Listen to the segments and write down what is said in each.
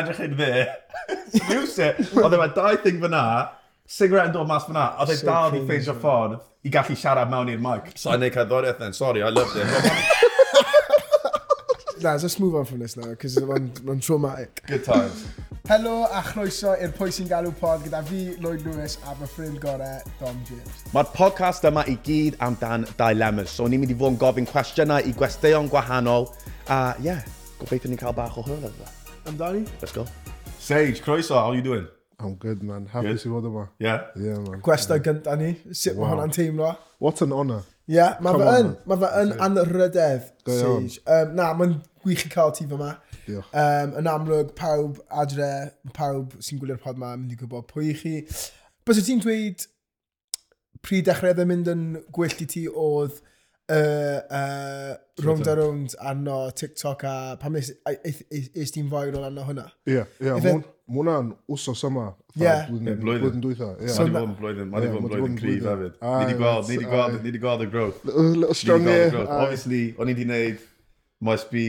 edrych yn fe. Music. Oedd e yma dau thing fyna, cigarette yn dod mas fyna, oedd e dal di ffeidio ffordd i gallu siarad mewn i'r mic. So I neud cerddoriaeth then, sorry, I loved it. Na, let's move on from this now, because mae'n traumatic. Good times. Helo a chroeso i'r Pwy sy'n galw pod gyda fi, Lloyd Lewis, a fy ffrind gorau, Dom James. Mae'r podcast yma i gyd amdan dilemmas, so ni'n mynd i fod yn gofyn cwestiynau i gwesteion gwahanol, a ie, yeah, gobeithio ni'n cael bach o hwyl efo. I'm Donnie. Let's go. Sage, croeso, how you doing? I'm good, man. Happy good. to fod yma. Yeah. Yeah, man. Gwesta gynta ni. Sut wow. mae hwnna'n teimlo? What an honour. Ie, yeah, mae fe yn, mae fe yn anrydedd, Sage. Um, na, mae'n gwych i cael ti fyma. Diolch. Um, yn amlwg, pawb adre, pawb sy'n gwylio'r pod yma, mynd i gwybod pwy i chi. Bys y ti'n dweud pryd dechrau ddim mynd yn gwyllt i ti oedd uh, uh, round a round arno TikTok a pam eis ti'n fawr o'n arno hwnna? Ie, ie, mwna'n wsos yma. Ie. Blwyddyn dwytha. So Mae di bod yn blwyddyn, mae di bod yn blwyddyn cryf hefyd. Ni di gweld, ni di gweld, ni di gweld y growth. Little strong here. Obviously, o'n i di wneud MySB,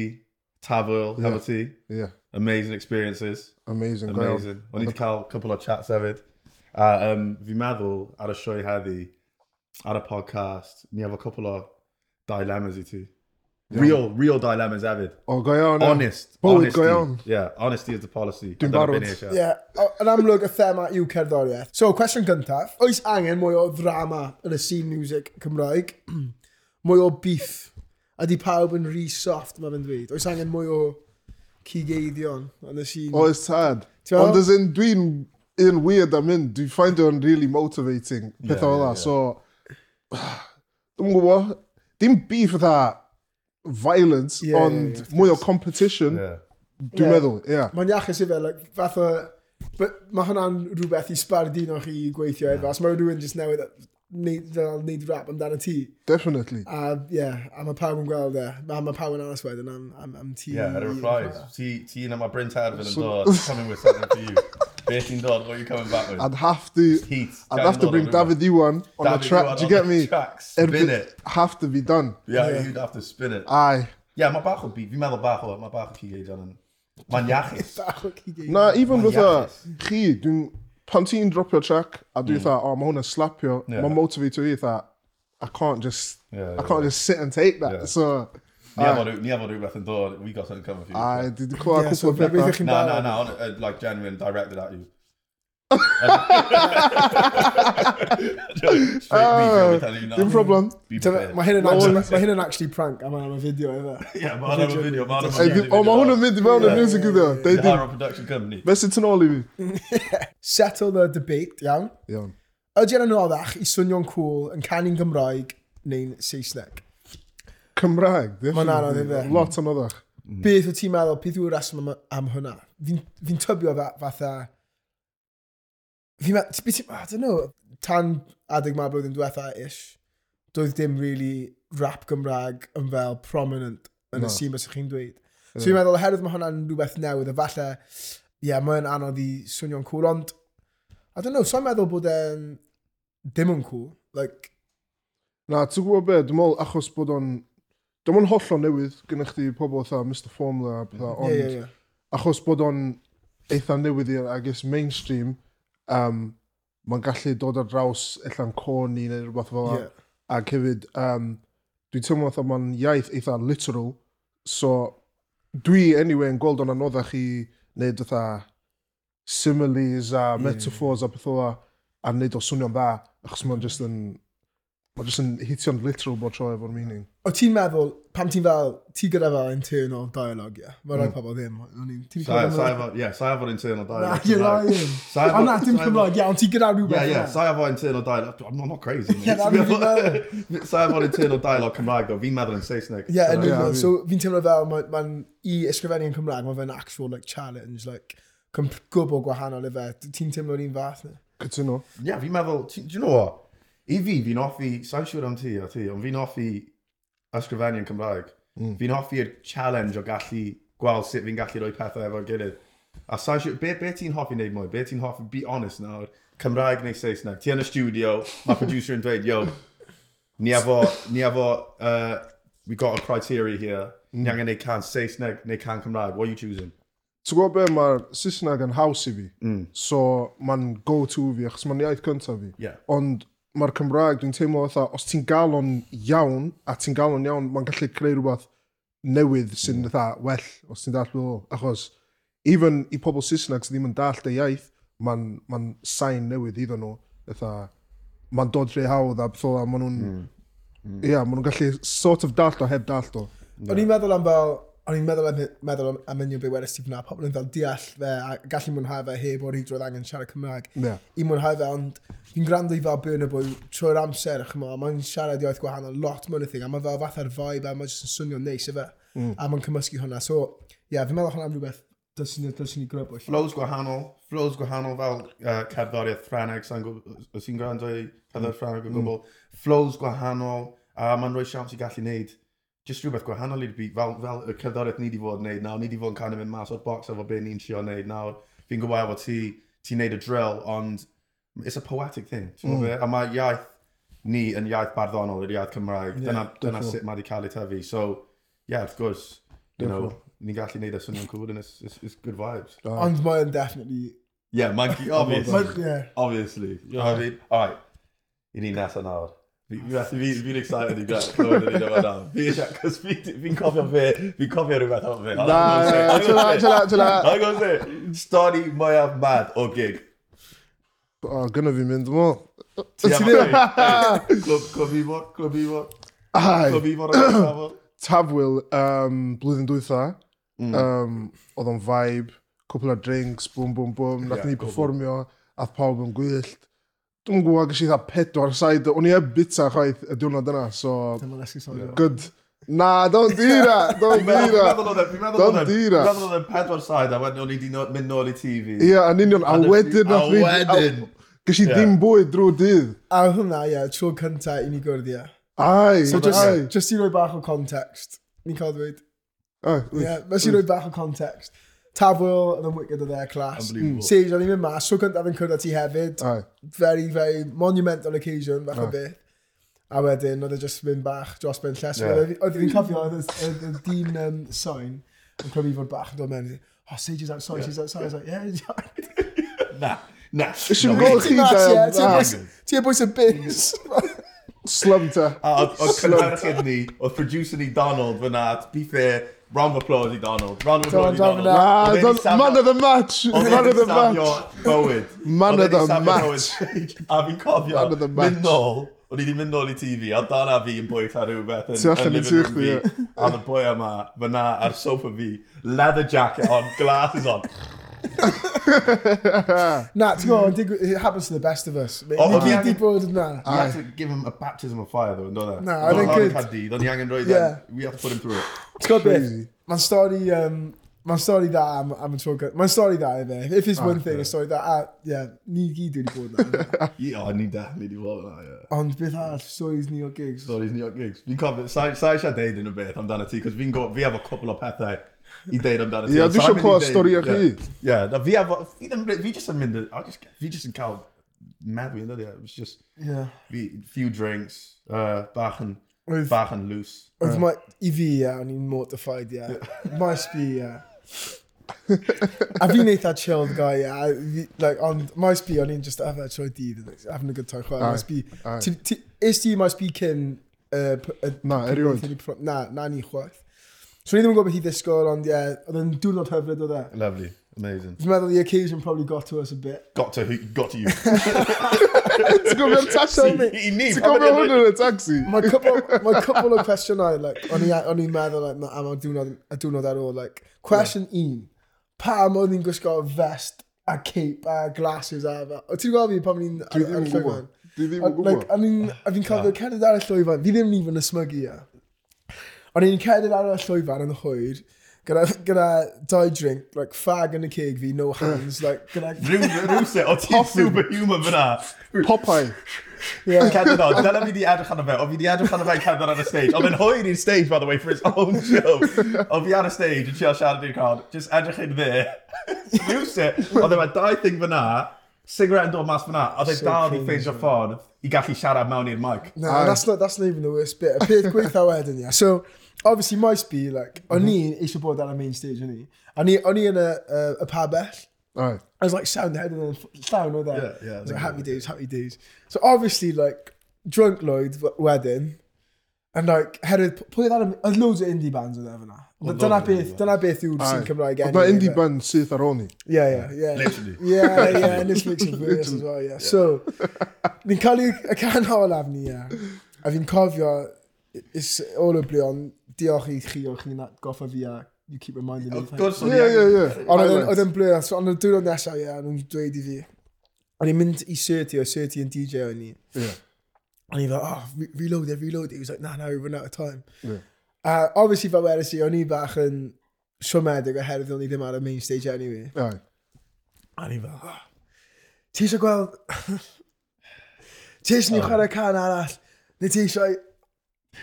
Tafwyl, hefo ti. Ie. Amazing experiences. Amazing. Amazing. O'n i di cael couple o chats hefyd. A um, fi meddwl ar y sioe heddi, ar y podcast, ni efo couple o dilemmas i ti. Yeah. Real, real dilemmas hefyd. O, go iawn. Honest. Bywyd go iawn. Yeah, honesty is the policy. Dwi'n barod. Yeah, yn amlwg y thema yw cerddoriaeth. So, cwestiwn gyntaf. Oes angen mwy o ddrama yn y scene music Cymraeg? mwy o beef? Ydy pawb yn rhy soft, mae'n dweud? Oes angen mwy o cigeiddion yn y scene? Oes tad. Ond as in, dwi'n un weird am mynd. Dwi'n find o'n really motivating. Peth yeah, ola, yeah, yeah. so... Dwi'n gwybod, dim beef fatha violence, yeah, ond yeah, yeah, mwy o competition, yeah. dwi'n yeah. meddwl, ie. Yeah. Mae'n iachus i fe, like, fath o... Mae hwnna'n rhywbeth i sbardino chi gweithio yeah. efo, os mae rhywun jyst newydd neud, neud rap amdano ti. Definitely. A, ie, yeah, a mae pawb yn gweld e. Mae ma pawb yn aros wedyn am, am, am ti. Ie, yeah, ar y replies. Ti, ti yna mae Bryn Arfyn yn dod, coming with something for you. Be ti'n what are you coming back with? I'd have to... Heat. I'd have to bring David Ewan on David the track. Ewan Do you on get the me? track, spin Every- it. Have to be done. Yeah, Yeah. you'd have to spin it. Aye. Yeah, mae bach o beat. Fi'n meddwl bach o, mae bach o cigage yn. Mae'n iachus. Bach o cigeiddion. Na, even Mae'n with uh, a iachus. chi, dwi'n pan ti'n dropio track a dwi'n mm. tha, oh, mae hwnna slapio, Yeah. mae'n motivator i tha, I can't just, Yeah, I can't just sit and take that. Yeah. So, Ni ah. efo rhywbeth yn dod, we got something coming for you. Ah, a, dwi wedi clywed cwpl o beth beth chi'n Na, na, na, on, uh, like genuine, directed at you. Dim ah, problem. Mae hyn yn mae hyn yn actually prank, a mae'n am y fideo efo. Ie, mae'n am y fideo, mae'n am y fideo. O, mae hwn yn mynd i mewn yn music ydw. They production company. Fesu yn ôl i fi. Settle the debate, iawn. Iawn. Ydy yn anoddach i swnio'n cool yn canu'n Gymraeg neu'n Saesneg? Cymraeg. Mae'n anodd yn Lot anoddach. Mm. Beth wyt ti'n meddwl, beth yw'r reswm am, am hwnna? Fi'n fi tybio fatha... Fi'n meddwl, I don't know, tan adeg ma blwyddyn diwetha ish, doedd dim really rap Gymraeg yn fel prominent yn no. y sîm os chi'n dweud. So yeah. fi'n meddwl, oherwydd mae hwnna'n rhywbeth newydd, a falle, ie, yeah, mae'n anodd i swnio'n cool, ond, I don't know, so'n meddwl bod e'n dim yn cool. Like... Na, ti'n gwybod be, dwi'n meddwl achos bod o'n Dwi'n ond hollol newydd gynnwch chi pobl fatha Mr Formula a pethau, ond yeah, yeah, yeah. achos bod o'n eitha newydd i'r agos mainstream, um, mae'n gallu dod ar draws allan corn i neu rhywbeth fel yeah. Ac hefyd, um, dwi'n teimlo fatha mae'n iaith eitha literal, so dwi anyway yn gweld o'n anoddach i wneud fatha similes a metaphors yeah. a pethau a wneud o swnio'n dda, achos mae'n just yn Mae jyst yn hitio'n literal bod tro efo'r meaning. O ti'n meddwl, pam ti'n fel, ti gyda fel internal dialogue, ie? Yeah? Mae mm. pobl ddim. Ie, sa efo'r internal dialogue. Na, you're lying. Ond na, dim Cymraeg, ie, ond ti gyda rhywbeth. Ie, ie, sa efo'r internal dialogue. I'm not crazy. Sa efo'r internal dialogue Cymraeg, o, fi'n meddwl yn Saesneg. Ie, yn union. So, fi'n teimlo fel, mae'n i ysgrifennu yn Cymraeg, mae fe'n actual like, challenge, like, gwbl gwahanol i fe. Ti'n teimlo'r un fath, ne? Cytuno. Ie, fi'n meddwl, do you know what? I fi, fi'n hoffi, sa'n siŵr am ti a ti, ond fi'n hoffi ysgrifennu yn Cymraeg. Mm. Fi'n hoffi'r challenge o gallu gweld sut fi'n gallu rhoi pethau efo'r gilydd. A sa'n siŵr, be, be ti'n hoffi wneud mwy? Be ti'n hoffi, be honest nawr, Cymraeg neu Saesneg? Ti yn y studio, mae producer yn dweud, yo, ni efo, ni efo, uh, we got a criteria here, mm. ni angen neud can Saesneg neu can Cymraeg, what are you choosing? Ti'n gwybod be, mae'r Saesneg yn haws i fi, mm. so mae'n go-to fi, achos mae'n iaith cyntaf fi. Yeah. Ond mae'r Cymraeg, dwi'n teimlo fatha, os ti'n gael o'n iawn, a ti'n gael o'n iawn, mae'n gallu creu rhywbeth newydd sy'n mm. fatha well, os ti'n dall o. Achos, even i pobl Saesneg sydd ddim yn dall y iaith, mae'n ma sain newydd iddyn nhw. Fatha, mae'n dod rhy hawdd a beth o, a maen nhw'n... Ie, mm. mm. yeah, maen nhw'n gallu sort of dall o heb dall o. O'n i'n meddwl am fel, o'n i'n meddwl, am, meddwl am, am union be wedys ti fyna, pobl yn fel deall fe a gallu mwynhau fe heb o'r hydroedd angen siarad Cymraeg. Yeah. I mwynhau fe, ond fi'n gwrando i fel Burner Boy trwy'r amser, chymo, mae'n siarad iaith gwahanol lot mwy thing, a mae fel fath ar vibe a mae'n jyst yn swnio neis i fe, mm. a mae'n cymysgu hwnna. So, ie, yeah, fi'n meddwl hwnna am rhywbeth dylsyn ni, dylsyn ni grybwyll. Flows gwahanol, flows gwahanol fel uh, cerddoriaeth Ffreneg, os ti'n gwrando i cerddoriaeth Ffreneg o mm. gwbl, flows gwahanol, a mae'n rhoi siawns i gallu neud just rhywbeth gwahanol i'r byd, fel, fel y cerddoriaeth ni wedi fod yn neud nawr, ni wedi fod yn kind of mynd mas o'r box efo be ni'n trio wneud nawr. Fi'n gwybod efo ti, ti'n neud y drill, ond it's a poetic thing. ti'n Mm. A mae iaith ni yn iaith barddonol, yr iaith Cymraeg. Yeah, dyna, dyna sut mae wedi cael ei tyfu. So, yeah, wrth gwrs, you know, ni'n gallu neud y swnio'n cool, and it's, it's, it's good vibes. Ond mae'n definitely... Yeah, monkey, Obviously. yeah. Obviously. Yeah. Obviously. Yeah. All right. I ni nesaf nawr. Fi'n excited i gael clywed yn un o'r dan. Fi eisiau, cos fi'n cofio fe, fi'n cofio rhywbeth am fe. Na, tyla, tyla, tyla. I'm gwrs e, stori mwyaf mad o gig. O, gynnu fi mynd, mo. Ti am fe? Clwb i fod, Clwb i fod. Ai. Clwb Ifor o'r tafwyl. um, blwyddyn dwytha. Um, Oedd o'n vibe, cwpl o drinks, boom, boom, boom. Nath ni performio, ath pawb yn gwyllt dwi'n gwybod gysi dda pedwar saith, o'n i e bita chwaith y diwrnod yna, so... Dyma lesi sori. Good. Na, don't do that, don't do that. E- don't e- do that. Dwi'n meddwl oedd e'n pedwar saith, a wedyn o'n i wedi mynd nôl i TV. Ie, yn union, a wedyn na fi. A wedyn. Gysi ddim bwyd drwy dydd. A hwnna, ie, tro cynta i ni gwrdd, ie. Ai, so just, ai. Just i roi bach o context. Ni'n cael dweud. Ai, Ie, yeah, i roi bach o context. Tafwyl yn ymwygyd o their class. Sage, o'n i'n mynd mas, tro gyntaf yn cyrra ti hefyd. Aye. Very, very monumental occasion, fach o beth. A wedyn, oedd e just mynd bach dros ben lles. Yeah. Oedd e e fi'n cofio, oedd y dyn um, soen yn clymu fod bach yn dod mewn. Oh, Sage is outside, yeah. she's outside. I was like, yeah, he's outside. Na, na. Ysyn gweld chi da. Ti'n bwys y bus. Slumta. A oedd cynnar ni, oedd producer ni Donald fyna, to be fair, Round of applause i Donald. Round of applause i Donald. Ah, Don- man of the match. Man of the match. bywyd. Man of the match. A fi'n cofio, mynd nôl, o'n i wedi mynd nôl i TV, a Dan a fi yn bwyd ar rhywbeth yn, yn living room fi. A y boi yma, fyna ar sofa fi, leather jacket on, glasses on. nah, to go on, it happens to the best of us. Mate. Oh, Nicky Di Bod, nah. You have to give him a baptism of fire though, don't I? Nah, I don't think it. Don't hang and Yeah. We have to put him through it. It's crazy. My story, um, man story that I'm, I'm talking, My story that there. If it's oh, one thing, a story that I, yeah, Nicky Di Bod. Yeah, I need that, need what, yeah. Ond beth ah, all, stories New York gigs. Stories New York gigs. Fi'n cofio, sai a bit? I'm done at tea cos fi'n We have a couple of pethau i ddeud amdano ti. Ie, dwi eisiau clywed stori o'ch chi. Ie, na fi efo, fi ddim, fi jyst yn mynd, fi jyst yn cael meddwi yn dod, it was just, yeah. fi, few drinks, uh, bach yn, oedd, bach yn loose. Oedd uh. i fi, ia, o'n i'n mortified, ia. Maes fi, ia. a fi'n eitha chilled guy, ia. Like, ond maes fi, o'n i'n just efa troi dydd, having a good time, chwa. Maes fi, is ti maes fi cyn... Na, erioed. Na, na ni chwaith. So ni ddim yn gwybod beth i ddisgwyl, ond ie, yeah, oedd yn diwrnod hyfryd oedd e. Lovely, amazing. Dwi'n meddwl the occasion probably got to us a bit. Got to, got to you. Ti'n gwybod am Tasha hynny? I ni. Ti'n gwybod hwn yn y taxi? Mae cwbl o cwestiynau, like, o'n i'n meddwl like, am y diwrnod, y diwrnod ar ôl. Like, question yeah. un, pam oedd ni'n gwisgo vest a cape a glasses a fe? O ti'n gweld fi pam ni'n... Dwi ddim yn gwybod. Dwi ddim yn gwybod. A fi'n cofio cerdded ar y llwyfan, fi ddim yn even ysmygu, ia. E. Yeah. O'n i'n cedyd ar y llwyfan yn y hwyr, gyda, gyda doi drink, like, fag yn y ceg fi, no hands, like, gyda... Rwse, o ti'n superhuman fyna. Popeye. Yeah. Cedyn o, dyna fi di edrych arno fe, o fi di edrych arno fe cedyn ar y stage. O fe'n hwyr i'r stage, by the way, for his own show. O fi ar y stage yn siarad siarad i'r crowd, just edrych i'n dde. Rwse, o ddim a dau thing fyna, cigarette yn dod mas fyna, oedd e dal i ffeidio ffordd i gallu siarad mewn i'r mic. No, that's not, that's not even the worst bit. Y peth gweitha wedyn, yeah. So, obviously my speed, like, o'n mhm. i eisiau bod ar y main stage, o'n i. O'n i, o'n i yn y, y, y pabell. All right. I was like sound head and then llawn o there. Yeah, yeah. I was like, happy days, happy days. So obviously, like, drunk Lloyd wedyn, And like, herwydd, pwy oedd arall, oedd loads o indie bands oedd efo na. Dyna beth, dyna beth yw'r sy'n Cymraeg enw. anyway, indie band syth ar ôl ni. Yeah, yeah, yeah. Literally. Yeah, yeah, and this makes it worse as well, yeah. So, ni'n cael y can hol afni, yeah. A fi'n cofio, it's all o blion, diolch i chi o'ch chi'n goffa fi a you keep reminding me. Of course. Yeah, yeah, yeah. Ond Oedd yn blur, so ond y diwrnod nesaf, ie, ond yn dweud i fi. Ond i'n mynd i Surti, o Surti yn DJ o'n i. Yeah. And he like, oh, re reload it, reload it. He was like, nah, nah, we run out of time. Yeah. Uh, obviously, fel wedys i, o'n i bach yn siomedig oherwydd o'n i ddim ar y main stage anyway. Right. A ni fel, oh, ti eisiau gweld... ti eisiau ni chwarae can arall? Neu ti eisiau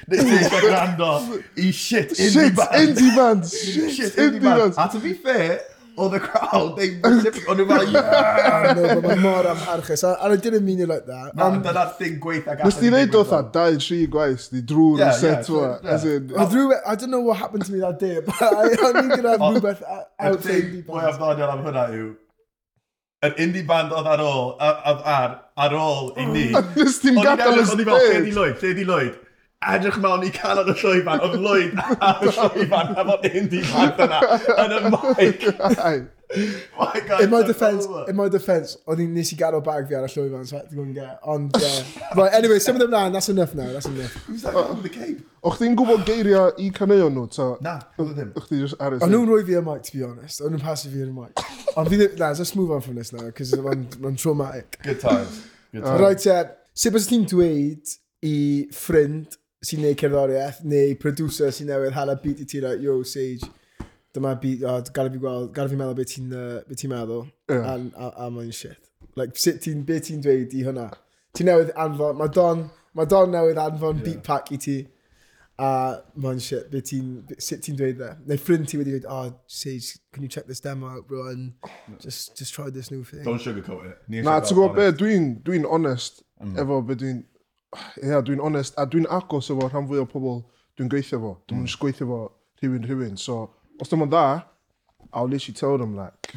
Neu ti'n gwrando i shit indie Shit, band. indie band. Shit, indie band. A to be fair, oedd y crowd, they flipped on nhw fel, yeah. Ah, no, but mae'n mor amharchus. And I didn't mean it like that. Na, um, dyna'r thing gweitha gallwn. Nes ti neud oedd a dau, tri gwaith, di drwy'r yeah, set yeah, yeah. As in, I, drew I don't know what happened to me that day, but I, I need to have rhywbeth out the indie band. Mwy amdaniol am hwnna yw, yr indie band oedd ar ôl, ar, ar, ar ôl i ni. Nes ti'n gadael y stage. Oedd i fel, lle di Lloyd, lle di Lloyd? edrych mewn i canol y llwyfan, oedd Lwyd ar y llwyfan efo'r indie band yna yn y mic. my God, in my defence, in my defence, o'n i'n nes i gadw bag fi ar y llwyfan, so I had to go and get Ond, uh, right, anyway, symud ymlaen, that's enough now, that's enough. Who's that guy with the cape? O'ch ti'n gwybod geiriau i caneuon nhw, ta? Na, oedd e ddim. O'ch ti'n just aros? O'n nhw'n rhoi fi y mic, to be honest. O'n nhw'n pasu fi y mic. Ond fi ddim, na, let's move on from this now, because mae'n traumatic. Good times. Good times. Right, uh, sut bys ti'n dweud i ffrind sy'n neud cerddoriaeth, neu producer sy'n newydd hala beat i ti, like, yo, Sage, dyma beat, o, oh, gael fi gweld, gael fi meddwl beth ti'n uh, be ti meddwl, yeah. a, a, a mae'n shit. Like, sut ti'n, beth ti'n dweud i hwnna? Ti'n newydd anfon, mae Don, mae Don newydd anfon yeah. beat pack i ti, a mae'n shit, beth ti'n, sut ti'n dweud dde? Neu ffrind ti wedi dweud, oh, Sage, can you check this demo out, bro, and just, just try this new thing. Don't sugarcoat it. Na, ti'n gwybod be, dwi'n, dwi'n honest, mm. efo be dwi'n, Ie, yeah, dwi'n onest, a dwi'n agos efo rhan fwy o pobl dwi'n gweithio efo. Dwi'n mm. gweithio efo rhywun rhywun. So, os dwi'n dda, I'll literally tell them, like,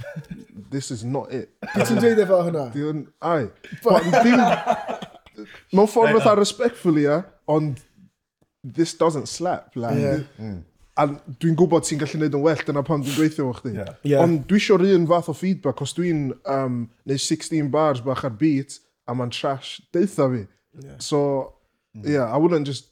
this is not it. Beth ti'n dweud efo hwnna? Dwi'n, ai. Mewn ffordd fatha respectfully, ia, ond this doesn't slap. Like, yeah. mm. A dwi'n gwybod ti'n gallu gwneud yn well, dyna pam dwi'n gweithio efo chdi. Yeah. Yeah. Ond dwi eisiau rhywun fath o feedback, os dwi'n um, neu 16 bars bach ar beat, a mae'n trash, deitha fi. Yeah. So, mm-hmm. yeah, I wouldn't just...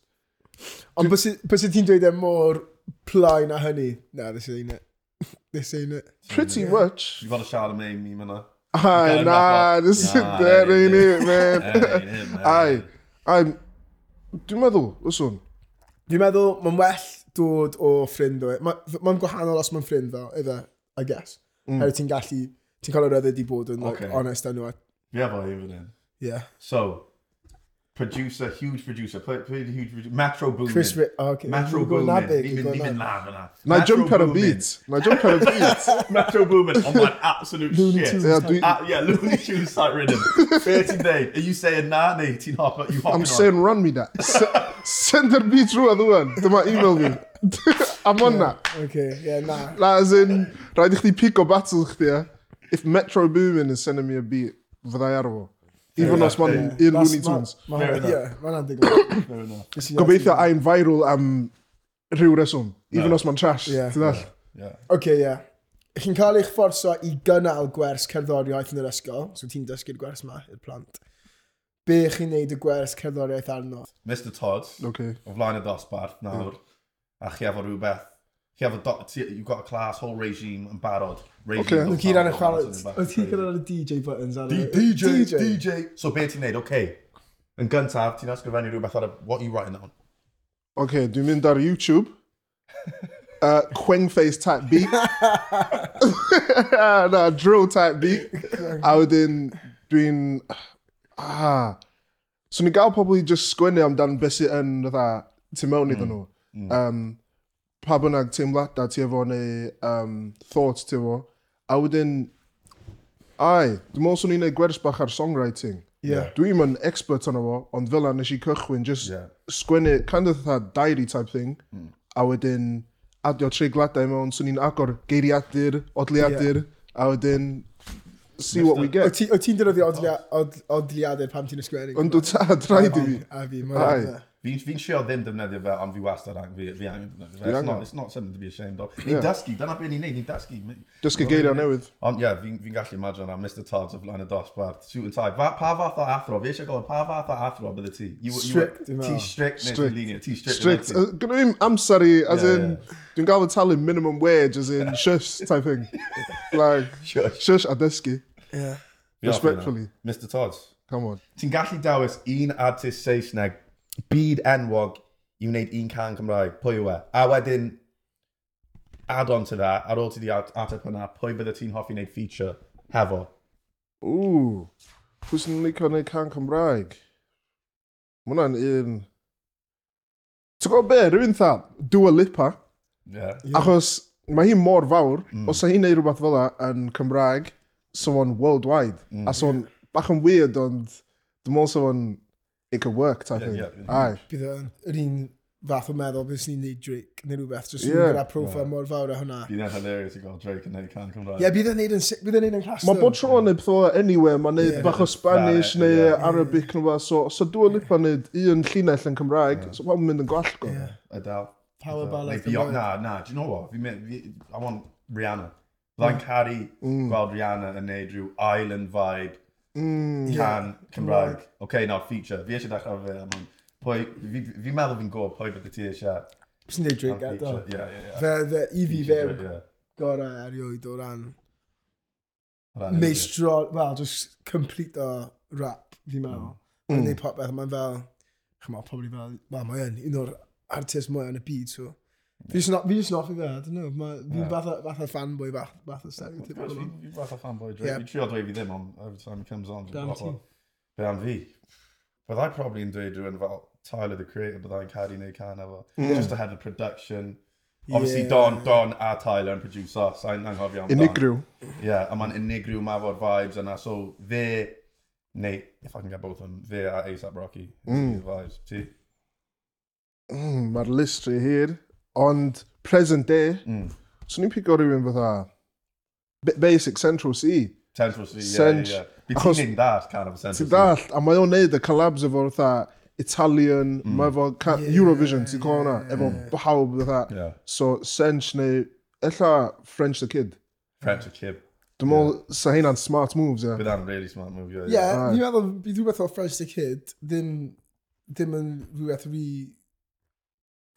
Ond bys ti'n dweud e mor plai na hynny? Na, this ain't it. This ain't it. Pretty much. You've got a Charlemagne meme yna. Aye, nah, this is, nah, that ain't it, man. Aye, aye. Dwi'n meddwl, os. Dwi'n meddwl, mae'n well dod o ffrind o e. Mae'n ma gwahanol os mae'n ffrind fel, iddo, I guess. Mm. Hefyd ti'n gallu, ti'n cael y ryddid i bod yn like, okay. honest â nhw. Ie, fo i fan hyn. Yeah. So, producer, huge producer, play, play huge producer, Metro Boomin. Chris Rick, oh, okay. Metro Boomin, that big, even, even laugh and that. Na jump ar y beat. Na jump ar y beat. Metro Boomin, on like absolute Looney shit. Yeah, dwi... uh, ah, yeah, Looney Tunes start rhythm. Fair to day. Are you saying na, neu ti'n hop, you hopping I'm on? saying run me that. Send yr beat rhywun ddwan. Dyma email fi. I'm on that. Okay, yeah, na. Na, as in, rhaid i chdi pick o battle chdi, If Metro Boomin is sending me a beat, fyddai ar fo. Even os mae'n un Looney Tunes. Mae'n andigon. Gobeithio a'n viral am rhyw reswm. Even os ma'n trash. Oce, ie. Chi'n cael eich fforso i gynnal gwers cerddoriaeth yn yr ysgol, so ti'n dysgu'r gwers yma i'r plant. Be chi'n neud y gwers cerddoriaeth arno? Mr Todd, okay. o flaen y dosbarth nawr, a chi efo rhywbeth chi have a dot, you've got a class, whole regime yn barod. Regime Okay, nhw gyd ar y chwarae. Oedd ti gyda'r DJ buttons ar y... DJ, DJ, DJ. So be ti'n neud, okay. Yn gyntaf, ti'n ysgrifennu rhywbeth ar y... What are you writing down? Okay, dwi'n mynd ar YouTube. Uh, Queng face type beat. na, drill type beat. A wedyn, dwi'n... Ah. So ni gael pobl i just sgwynnu amdan beth sy'n, ti'n mewn iddyn mm. nhw. Mm. Um, pa bynnag teimladau ti efo neu um, thoughts ti efo. A wedyn, ai, dwi'n meddwl swn i'n neud gwers bach ar songwriting. Yeah. Dwi'n yn expert yna fo, ond fel a nes i cychwyn, just yeah. sgwennu, kind of that diary type thing, mm. a wedyn adio treigladau mewn, swn i'n agor geiriadur, odliadur, yeah. a wedyn see what we get. O ti'n defnyddio odliadur pam ti'n ysgwennu? Ond dwi'n tad, rhaid i fi. A fi, mae'n Fi'n fi trio ddim defnyddio fe, ond fi wastad ang fi, fi angen defnyddio fe. It's not, it's not something to be ashamed of. Ni'n yeah. dysgu, dyna beth ni'n neud, ni'n dysgu. Dysgu geiriau newydd. Ond ie, yeah, fi'n fi gallu imagine am Mr Todd o flaen y dosbarth, shoot and tie. Fa, pa fath o athro, fi eisiau gofyn, pa fath o athro bydde ti? You, strict, you, ti strict, strict. ti'n linear, ti strict. Strict, gynnu i'm amser i, as yeah, in, dwi'n gael fy talu minimum wage, as in, shush type thing. like, shush, shush a dysgu. Yeah. Respectfully. Mr Todd. Come on. Ti'n gallu dawis un artist Saesneg byd enwog i wneud un can Cymraeg, pwy yw e? A wedyn, add on to that, ar ôl ti di ateb hwnna, pwy bydde ti'n hoffi wneud feature hefo? Ww, pwy sy'n licio wneud can Cymraeg? Mae hwnna'n un... Ti'n gwybod be, rhywun tha, Dua Lipa. Yeah. Achos mae hi mor fawr, mm. os a hi'n neud rhywbeth fel yn Cymraeg, so on worldwide. Mm. A o'n bach yn weird, ond dim ond o'n it could work type yeah, thing. Yeah, Aye. Bydd yr un fath o meddwl beth sy'n neud Drake neu rhywbeth, jyst yeah. gyda profil mor fawr a hwnna. Bydd e'n hilarious i gael Drake yn neud can Cymraeg. Ie, yeah, bydd e'n neud yn bydd e'n neud yn rhastr. Mae bod tro yn neud pethau anywhere, mae'n neud yeah. bach o Spanish yeah, neu yeah. Arabic neu fath, so, so dwi'n lipa neud un llinell yn Cymraeg, so mae'n mynd yn gwall go. Yeah. Adele. Power ballad. Na, na, do you know what? I want Rihanna. Fyddai'n mm. caru mm. gweld Rihanna yn neud rhyw island vibe mm, can yeah, Cymraeg. Oce, okay, nawr, feature. Fi eisiau dechrau fe am hwn. Pwy, fi'n meddwl fi'n gwybod pwy bydd ti eisiau. Bys yn dweud drink gada. Ie, ie, ie. Fe, fe, i fi fe, gorau erioed o ran... Meistro, well, just complete o rap, fi'n meddwl. Mm. Yn mm. neud popeth, mae'n fel... Chyma, pobl i fel... Wel, mae'n un o'r artist mwy yn y byd, so... Fi sy'n fi sy'n offi fe, I dyn nhw. Fi'n fath o fanboy fath, fath o stereotyp. Fi'n fath o fanboy, dwi. Fi'n trio dweud fi ddim, ond every time he comes on, Be am ti? be am fi. Byddai probably yn dweud rhywun fel Tyler, the creator, byddai'n caru neu can efo. Just ahead of production. Obviously, yeah. Don, Don a Tyler yn producer, so anghofio am Don. Unigryw. Yeah, a mae'n unigryw mafod vibes yna. So, fe, neu, if I can get both of them, fe a ASAP Rocky. Mm. Vibes, ti? Mm, Mae'r list rhi hir. Ond present day, mm. so ni'n pigo rhywun fatha basic Central C. Central C, ie, Cent ie. Bydd ti'n dall, can of Central C. Ti'n dall, a mae o'n neud y collabs efo fatha Italian, mm. mae efo yeah, Eurovision, ti'n cofio hwnna, efo bawb fatha. Yeah. So Sench neu, ella French the Kid. French the Kid. Dwi'n meddwl, sa hynna'n smart moves, ie. Yeah. Bydd really smart move, ie. Ie, ni'n meddwl, bydd rhywbeth o French the Kid, ddim, ddim yn rhywbeth rhi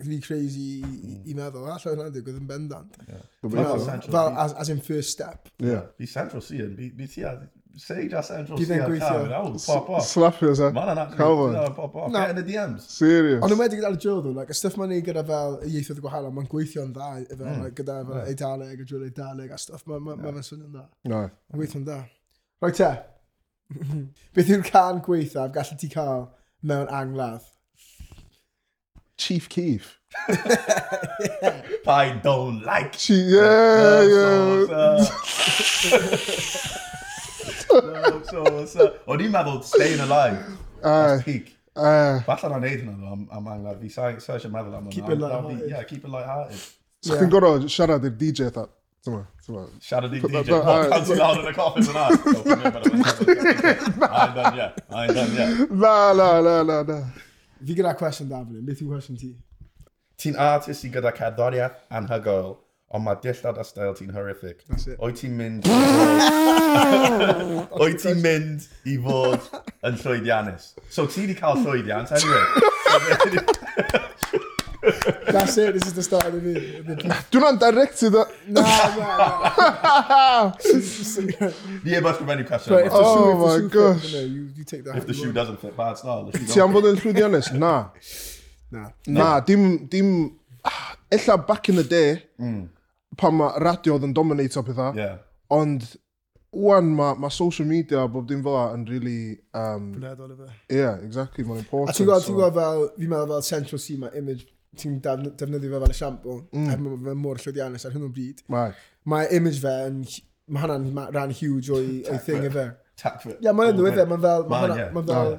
rhy crazy i, i hmm. meddwl. Alla hwnna'n digwydd yn bendant. Yeah. Fel, fel as, as in first step. Yeah. Fi Central Sea yn, fi ti a Sage a Central Sea a cael yn awd, pop off. Slapio se, Calvin. Pop off, get in the DMs. Serious. Ond yn wedi gyda'r Joe ddw, like, y stuff ma'n ei gyda fel ieithoedd gwahanol, ma'n gweithio'n dda, efo, mm. like, gyda fel. Hmm. Eidaleg, a drill Eidaleg, a stuff, ma'n ma, ma, ma swnio'n dda. No. Ma'n gweithio'n dda. Rwy'n te, beth yw'r can gweithaf gallu ti cael mewn angladd? Chief Keef. I don't like Chi, yeah, yeah. O'n i'n meddwl Staying Alive. Aye. That's peak. Uh, Falle na'n neud hwnna am, am anglad. Fi sa sa eisiau meddwl am hwnna. Keep it That'll light-hearted. be- Yeah, keep it light-hearted. so chi'n gorau siarad i'r DJ tha. Tyma, tyma. Siarad i But- DJ. but- What, uh, cancel down in the coffin and that? Forget about it. I ain't done yet. I ain't done yet. Na, na, na, na, na. Fi gyda cwestiwn da fan hyn, beth yw cwestiwn ti? Ti'n artist sy'n gyda cerddoriaeth anhygoel, ond mae dillad a stael ti'n horrific. That's it. Oed ti'n mynd... Oed ti'n mynd i fod yn llwyddiannus. So ti wedi cael llwyddiant, anyway. That's it. This is the start of the video. The You're not directed that. Nah, nah, nah. Ni efo ysgrifennu cwestiwn. If the shoe, oh if the oh shoe my gosh. Fit, you, you, you take that. If the shoe doesn't fit, bad style. Ti am fod yn llwyddi honest? Na. Na. Na, dim... dim Ella back in the day, mm. pan mae radio oedd yn dominate o pethau, yeah. ond Wan, mae ma social media a bob dim fel yn really... Um, Bwled o lyfau. Yeah, exactly, mae'n important. A ti'n gweld, so... ti'n gweld fel, fi'n meddwl fel Central C, mae image ti'n defnyddio fe fel esiampl, mm. Er mae fe mor llwyddiannus ar hyn o bryd. Right. Mae image fe yn, mae hwnna'n rhan huge o'i, oi thing i fe. Ie, yeah, mae'n ddwy efe, mae'n fel, mae'n yeah. ma fel,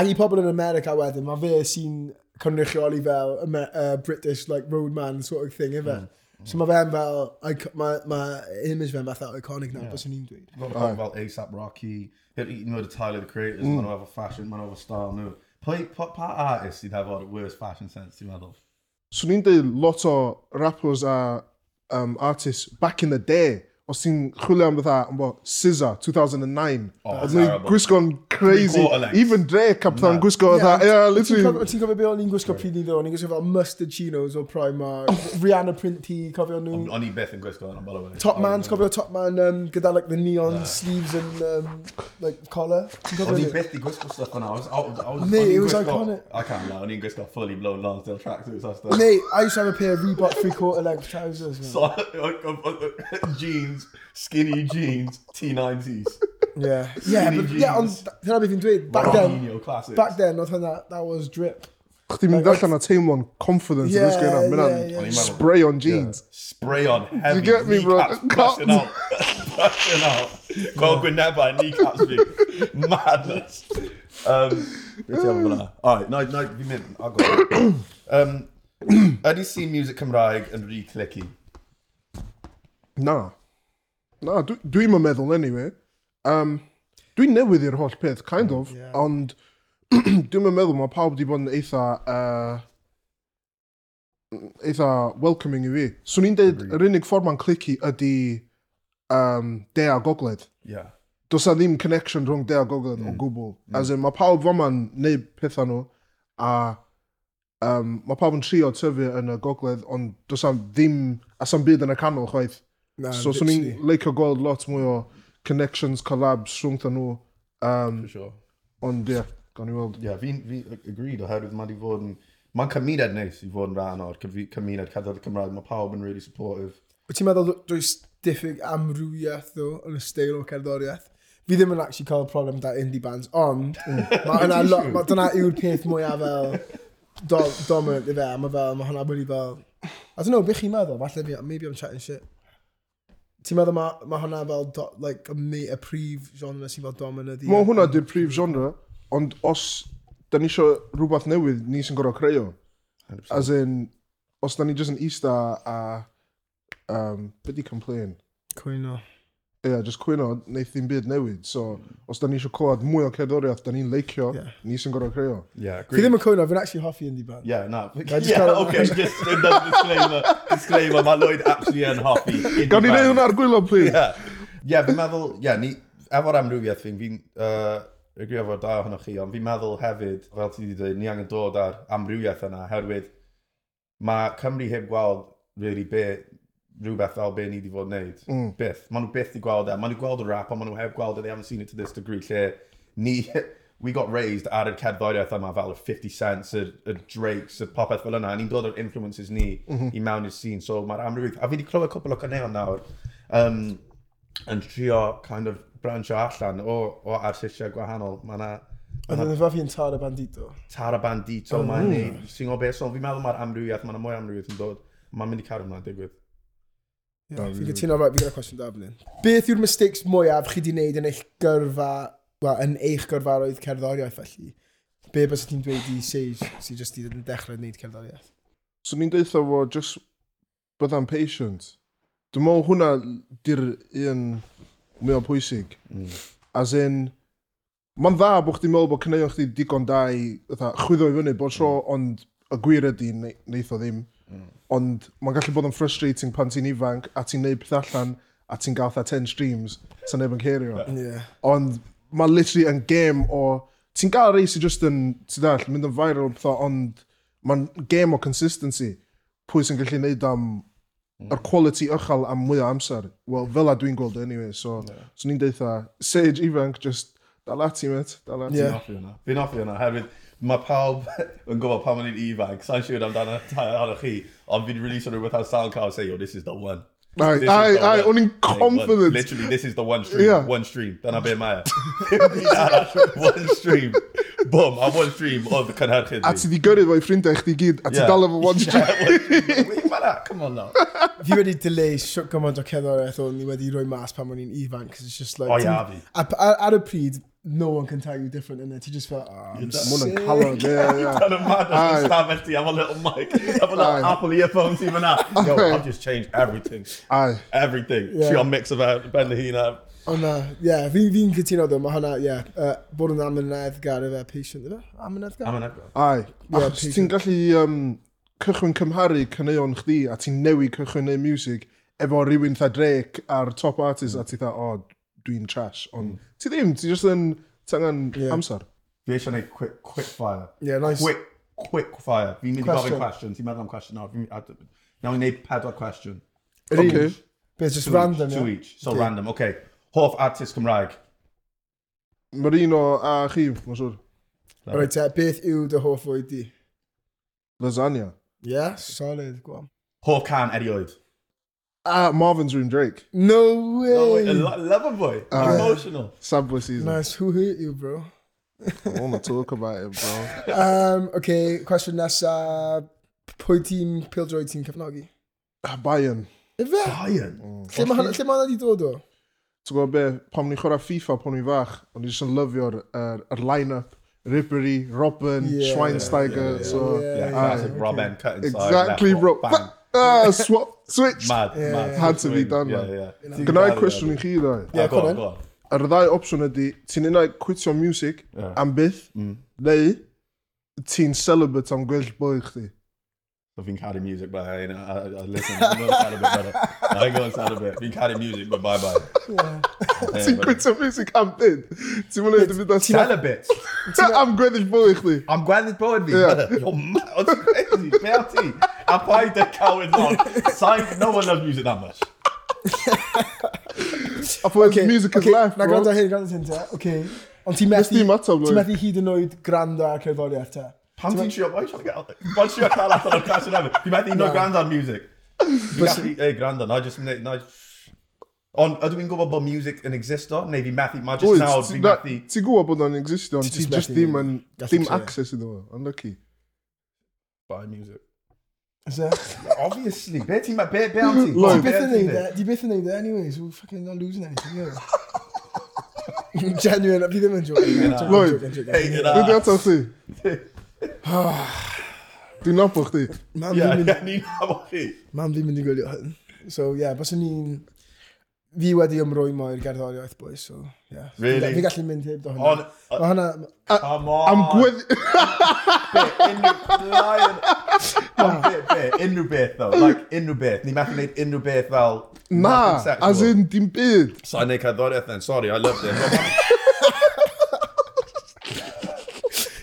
ac i pobl yn America wedyn, mae fe sy'n cynrychioli fel uh, British like roadman sort of thing efe. So mae fe'n fel, mae ma image fe'n fatha iconic na, yeah. bys ni'n dweud. Fel, fel ASAP Rocky, hyd yn oed y Tyler, the creators, mm. maen nhw efo fashion, maen nhw efo style nhw. Pwy, pa, pa artist sydd efo'r worst fashion sense, ti'n meddwl? Swn so, i'n dweud lot o rappers a um, artists back in the day, os ti'n chwilio am fatha, am bo, SZA, 2009. Oh, oedd ni'n gwisgo'n crazy. Even Drake a pethau'n gwisgo that Yeah, literally. Ti'n cofio beth o'n i'n gwisgo pryd ni ddo? O'n i'n gwisgo fel mustard chinos o Primark. Oh. Rihanna print tee, cofio nhw. O'n i beth yn gwisgo yna, by the way. Top man, cofio top man gyda like the neon sleeves and um, like collar. O'n i beth i gwisgo stuff yna. Ne, it was iconic. I can't lie, o'n i'n gwisgo fully blown Lansdale tracksuits a stuff. Ne, I used to have a pair of Reebok three quarter length trousers. Uh, jeans. Skinny jeans, T90s. Yeah, yeah, Skinny but yeah, ond jeans. dyna beth fi'n dweud. Back then, Ronaldinho classics. back then, oedd hynna, that was drip. Chdi mynd allan a teimlo'n confidence yn Yeah, ysgrifennu. yeah, Mynd yeah. am spray on jeans. Spray on heavy. get me, bro? Kneecaps Brushing out. brushing out. Gweld gwynebau, kneecaps fi. Madness. Um, beth ti'n fyna? Alright, na, na, fi'n mynd. I'll go. Um, ydy si music Cymraeg yn re-clicky? Na. Na, dwi'n dwi meddwl, anyway. Um, dwi'n newydd i'r holl peth, kind of, yeah. ond dwi'n meddwl mae pawb wedi bod yn eitha... Uh, eitha welcoming i fi. So ni'n dweud, yr unig ffordd mae'n clici ydy um, de a gogledd. Yeah. Does a ddim connection rhwng de a gogledd mm. o gwbl. Mm. As in, mae pawb foma'n neud pethau nhw, a um, mae pawb yn trio tyfu yn y gogledd, ond does a ddim, a sa'n byd yn y canol chwaith. Na, so, swn i'n leicio gweld lot mwy o connections, collabs rhwng nhw. Um, For sure. Ond, ie, yeah, gan i weld. Ie, yeah, fi'n fi agreed oherwydd mae di fod yn... Mae'n cymuned neis i fod yn rhan o'r cymuned cadw'r Cymraeg. Mae pawb yn really supportive. Wyt ti'n meddwl does diffyg amrywiaeth ddo yn y steil o cerddoriaeth? Fi ddim yn actually cael problem da indie bands, ond mm. mae dyna yw'r peth mwyaf fel dominant i fe, a mae fel, mae hwnna wedi fel... I don't know, beth chi'n meddwl? Falle, maybe I'm chatting shit. Ti'n meddwl mae ma hwnna fel do, like, y prif genre sy'n fel domen ydi? Mae hwnna di'r prif genre, ond os da ni eisiau rhywbeth newydd, ni sy'n gorau creu o. As in, os da ni jyst yn eista a... Um, Be di complain? Cwyno. Ie, yeah, just cwyno, wneud ddim byd newid. So, os da ni eisiau clywed mwy o cerddoriaeth, da ni'n leicio, yeah. ni sy'n gorau creu. Yeah, Fi ddim yn cwyno, fi'n actually hoffi indie band. Yeah, na. Yeah, okay, just in another disclaimer. disclaimer, mae Lloyd actually yn hoffi indie Gawn ni neud hwnna ar gwylo, please. Yeah, yeah fi'n meddwl, yeah, ni, efo'r amrywiaeth fi'n, fi'n, uh, Rygri efo'r da ohonoch chi, ond fi'n meddwl hefyd, fel ti wedi dweud, ni angen dod ar amrywiaeth yna, herwydd mae Cymru heb gweld really be rhywbeth fel be ni wedi fod wneud. Mm. Byth. Maen nhw byth i gweld e. Maen nhw gweld y rap, ond maen nhw heb gweld e. They haven't seen it to this degree. Lle ni, we got raised ar y cerddoriaeth yma fel y 50 Cents, y, y Drakes, y popeth fel yna. A Ni'n dod o'r influences ni mm -hmm. i mewn i'r scene. So mae'r amrywiaeth... A fi wedi clywed cwpl o caneuon nawr um, yn trio kind of brancho allan o, o arsistiau gwahanol. Mae yna... Yn yna fath i'n Tara Bandito? Tara Bandito, oh, mae'n ei... Sy'n o beth, so fi'n meddwl mae'r amrywiaeth, yna mwy amrywiaeth yn dod. Mae'n mynd i cario ymlaen, digwydd. Yeah, fi'n gytuno, right, fi gyda cwestiwn da blin. Beth yw'r mistakes mwyaf chi wedi wneud yn eich gyrfa, well, yn eich gyrfaroedd cerddoriaeth felly? Be bys ti'n dweud i Sage sy'n just i ddod yn dechrau wneud cerddoriaeth? So ni'n deitha fo, just byddai'n patient. Dwi'n meddwl hwnna di'r un mwy o pwysig. Mm. As in, mae'n dda bod chdi'n meddwl bod cynnig chdi digon da i chwyddo i fyny bod tro, mm. ond y gwir ydy o ddim. Mm ond mae'n gallu bod yn frustrating pan ti'n ifanc a ti'n neud peth allan a ti'n gael 10 streams, sa'n neb yn cerio. Yeah. Ond mae literally yn game o... Ti'n gael rei sy'n just yn, ti'n dall, mynd yn viral pethau, ond mae'n game o consistency. Pwy sy'n gallu neud am mm. yr quality ychel am mwy o amser. Wel, fel a dwi'n gweld e anyway, so, yeah. so ni'n deitha, Sage ifanc, just dal ati, met, dal ati. Yeah. Fi'n offi hwnna, Fi'n offi hwnna, herwydd, mae pawb yn gwybod pan ma'n i'n ifanc, sa'n siŵr amdano arno chi, ond fi'n really sort of without sound card say, oh, this is the one. Ai, ai, ai, o'n i'n confident. Literally, this is the one stream, yeah. one stream. Dyna be mae. E. one stream. Boom, a one stream oedd cynhyrchydd. A ti di gyrru fo'i ffrindiau chdi gyd, a ti yeah. dal efo one stream. Come on now. Fi wedi delay siwt gymaint o cerddoriaeth o'n i wedi rhoi mas pan o'n i'n ifanc, it's just like... O ia, fi. Ar y pryd, no one can tell you different in it. He just felt, oh, ah, I'm sick. Mwyn yn calon, ie, ie. Yn y mad, yn stafell ti am a little mic. Am a little Apple earphones i fyna. Yo, I've just changed everything. Aye. Everything. Yeah. Trio mix of uh, ben Lahina. Ond na, uh, ie, fi'n fi cytuno ddo, mae hwnna, ie, uh, bod yn amyneddgar efo patient, efo? Amyneddgar? Amyneddgar. Ai, Yeah, Achos ti'n gallu um, cychwyn cymharu caneuon chdi a ti'n newid cychwyn neu music efo rhywun tha Drake a'r top artist a ti'n dda, o, oh, dwi'n trash, ond mm. ti ddim, ti jyst yn tangan yeah. amser. Fi eisiau gwneud quick, quick fire. Yeah, nice. Quick, quick fire. Fi'n mynd i gofyn question, ti'n meddwl am question nawr. Nawr i wneud pedwar cwestiwn. Okay. okay. Be, just two random, each, yeah? Two each, so yeah. random, okay. Hoff artist Cymraeg. Marino a chi, mae'n siwr. Right, te, beth yw dy hoff oed di? Lasagna. Yes, solid, gwam. Hoff can erioed. Ah, Marvin's Room Drake. No way! Oh, wait, a lo- lover boy. Aye. Emotional. Subway season. Nice, who hurt you, bro? I want to talk about it, bro. Um, okay, cwestiwn nesa, pwy tîm pildroed ti'n cefnogi? Ah, Bayern. Ife? Bayern. Lle mae hwnna lle ma' hwnna di dod o? Ti'n gwybod be, pan ni'n chwarae FIFA pan ni'n fach, o'n i jyst yn lyfio'r er, er line-up. Rippery, Robin, Yeah. Schweinsteiger, Yeah, so... yeah, Yeah, yeah. classic okay. Rob cut inside. Exactly, left bro. foot, Bang. Ah, swap, Switch. Mad, yeah, mad. Yeah, Had to be done, yeah, man. Yeah, yeah. I cwestiwn i chi, dda. Yeah, go on, go on. Ar ddau opsiwn ydy, ti'n unau quitio music yeah. am byth, mm. neu ti'n celibate am gwell boi chdi. So fi'n caru music but I, I, I listen, I'm going to sound a bit better. I go sound a bit. Fi'n caru music, but bye bye. Ti'n gwyntio music am byd? Ti'n mwyn edrych yn dda sad? Ti'n bit. Am gweddill bywyd chdi? Am gweddill bywyd fi? You're mad, o crazy, be o ti? A paid y cawyd on? Sain, no one loves music that much. A pwy okay, music is life, Na gwrando hyn, gwrando hyn, te. Okay. Ond ti'n methu... Nes ti'n methu hyd yn oed gwrando ar cerddoriaeth, te. Panting shirt. Why are you trying to get out there? One shirt can't last on a clash. You might need no, no granddad music. Hey granddad, I just no. On ydw i'n gwybod bod music and exist on? Maybe Matthew mae just nawr fi methu... To go bod o'n existo, on just ddim and Dim access iddo, unlucky. Buy music. Is that? Obviously. Be ti'n... Be, be am ti? Ti byth yn neud e, ti byth yn anyways, we're fucking not losing anything, yeah. Genuine, fi ddim yn joking. Lloyd, dwi'n dweud ato. Dwi'n nabod chdi. Mam Ie, ddim yn- ie, ni'n nabod chi. mam ddim yn i gwylio hyn. So, ie, yeah, byswn ni'n... Fi wedi ymrwymo i'r gerddoriaeth, boys, so, ie. Yeah. Really? Fi gallu mynd heb do hynna. On- Mae hynna... Come on. Am gwedd... Be, unrhyw blaen. Ond be, be, unrhyw beth though. Like, unrhyw beth. Ni methu gwneud unrhyw beth fel... Na, nothing sexual. as in, dim byd. So, I neud cerddoriaeth then. Sorry, I loved it.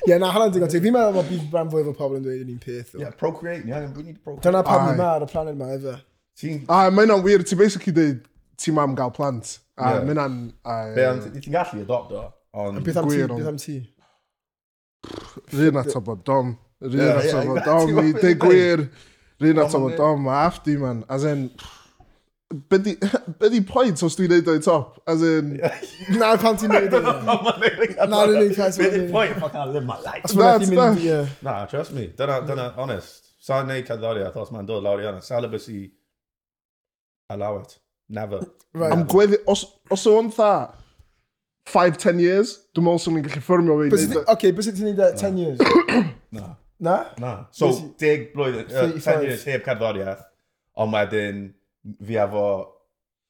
Ie, na, hala'n digon. Fi'n meddwl bod bydd rhan fwy o pobl yn dweud yn un peth. Ie, procreate, ie, we need to procreate. Dyna pam ni ma ar y planet ma, efe. A, mae hynna'n wir, ti'n basically dweud, ti mam gael plant. A, mae hynna'n... Ti'n gallu adopt o. Ond beth am ti? Beth am ti? Rhyn ato bod dom. Rhyn ato bod dom. I deu gwir. Rhyn ato bod dom. A afti, man. As in... Pff, byddi, byddi pwynt os dwi'n neud o'i top? As in... Na pan ti'n neud o'i top. Na rwy'n neud cael sy'n pwynt, ffoc na ddim like. Os mae'n mynd i... Na, trust me. Dyna, dyna, honest. Sa'n neud cerddoriaeth os mae'n dod lawr i hwnna. Celibacy, allow it. Never. Right. Am gweddi, os, os o'n tha, 5-10 years, dwi'n meddwl sy'n ni'n gallu ffyrmio fi. Oce, bys sy'n ti'n neud 10 years? Na. Na? Na. So, 10 blwyddyn, uh, 10 years heb cerddoriaeth, ond wedyn fi efo...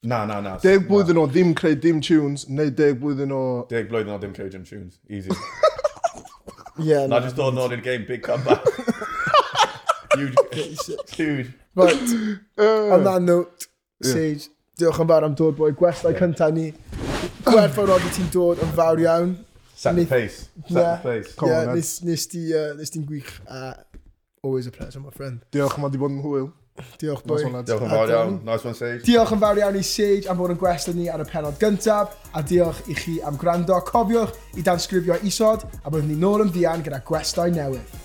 Na, na, na. Deg blwyddyn o ddim creu dim tunes, neu deg blwyddyn o... Deg blwyddyn o ddim creu dim tunes. Easy. yeah, na. Just dod nôl i'r game, big comeback. Huge. Huge. But, uh, on that note, Sage, diolch yn fawr am dod, boi. Gwellau yeah. cyntaf ni. Gwerthfawr oeddi ti'n dod yn fawr iawn. Set the pace. Set yeah. the pace. Come yeah, on, nes, nes ti'n uh, gwych. Uh, always a pleasure, my friend. Diolch, mae di bod yn hwyl. Diolch, boi. Diolch yn fawr iawn. Nice one, Sage. Diolch yn fawr iawn i Sage am fod yn gwestiwn ni ar y penod gyntaf, a diolch i chi am gwrando. Cofiwch i danysgrifio isod, a byddwn ni nôl yn fuan gyda gwestau newydd.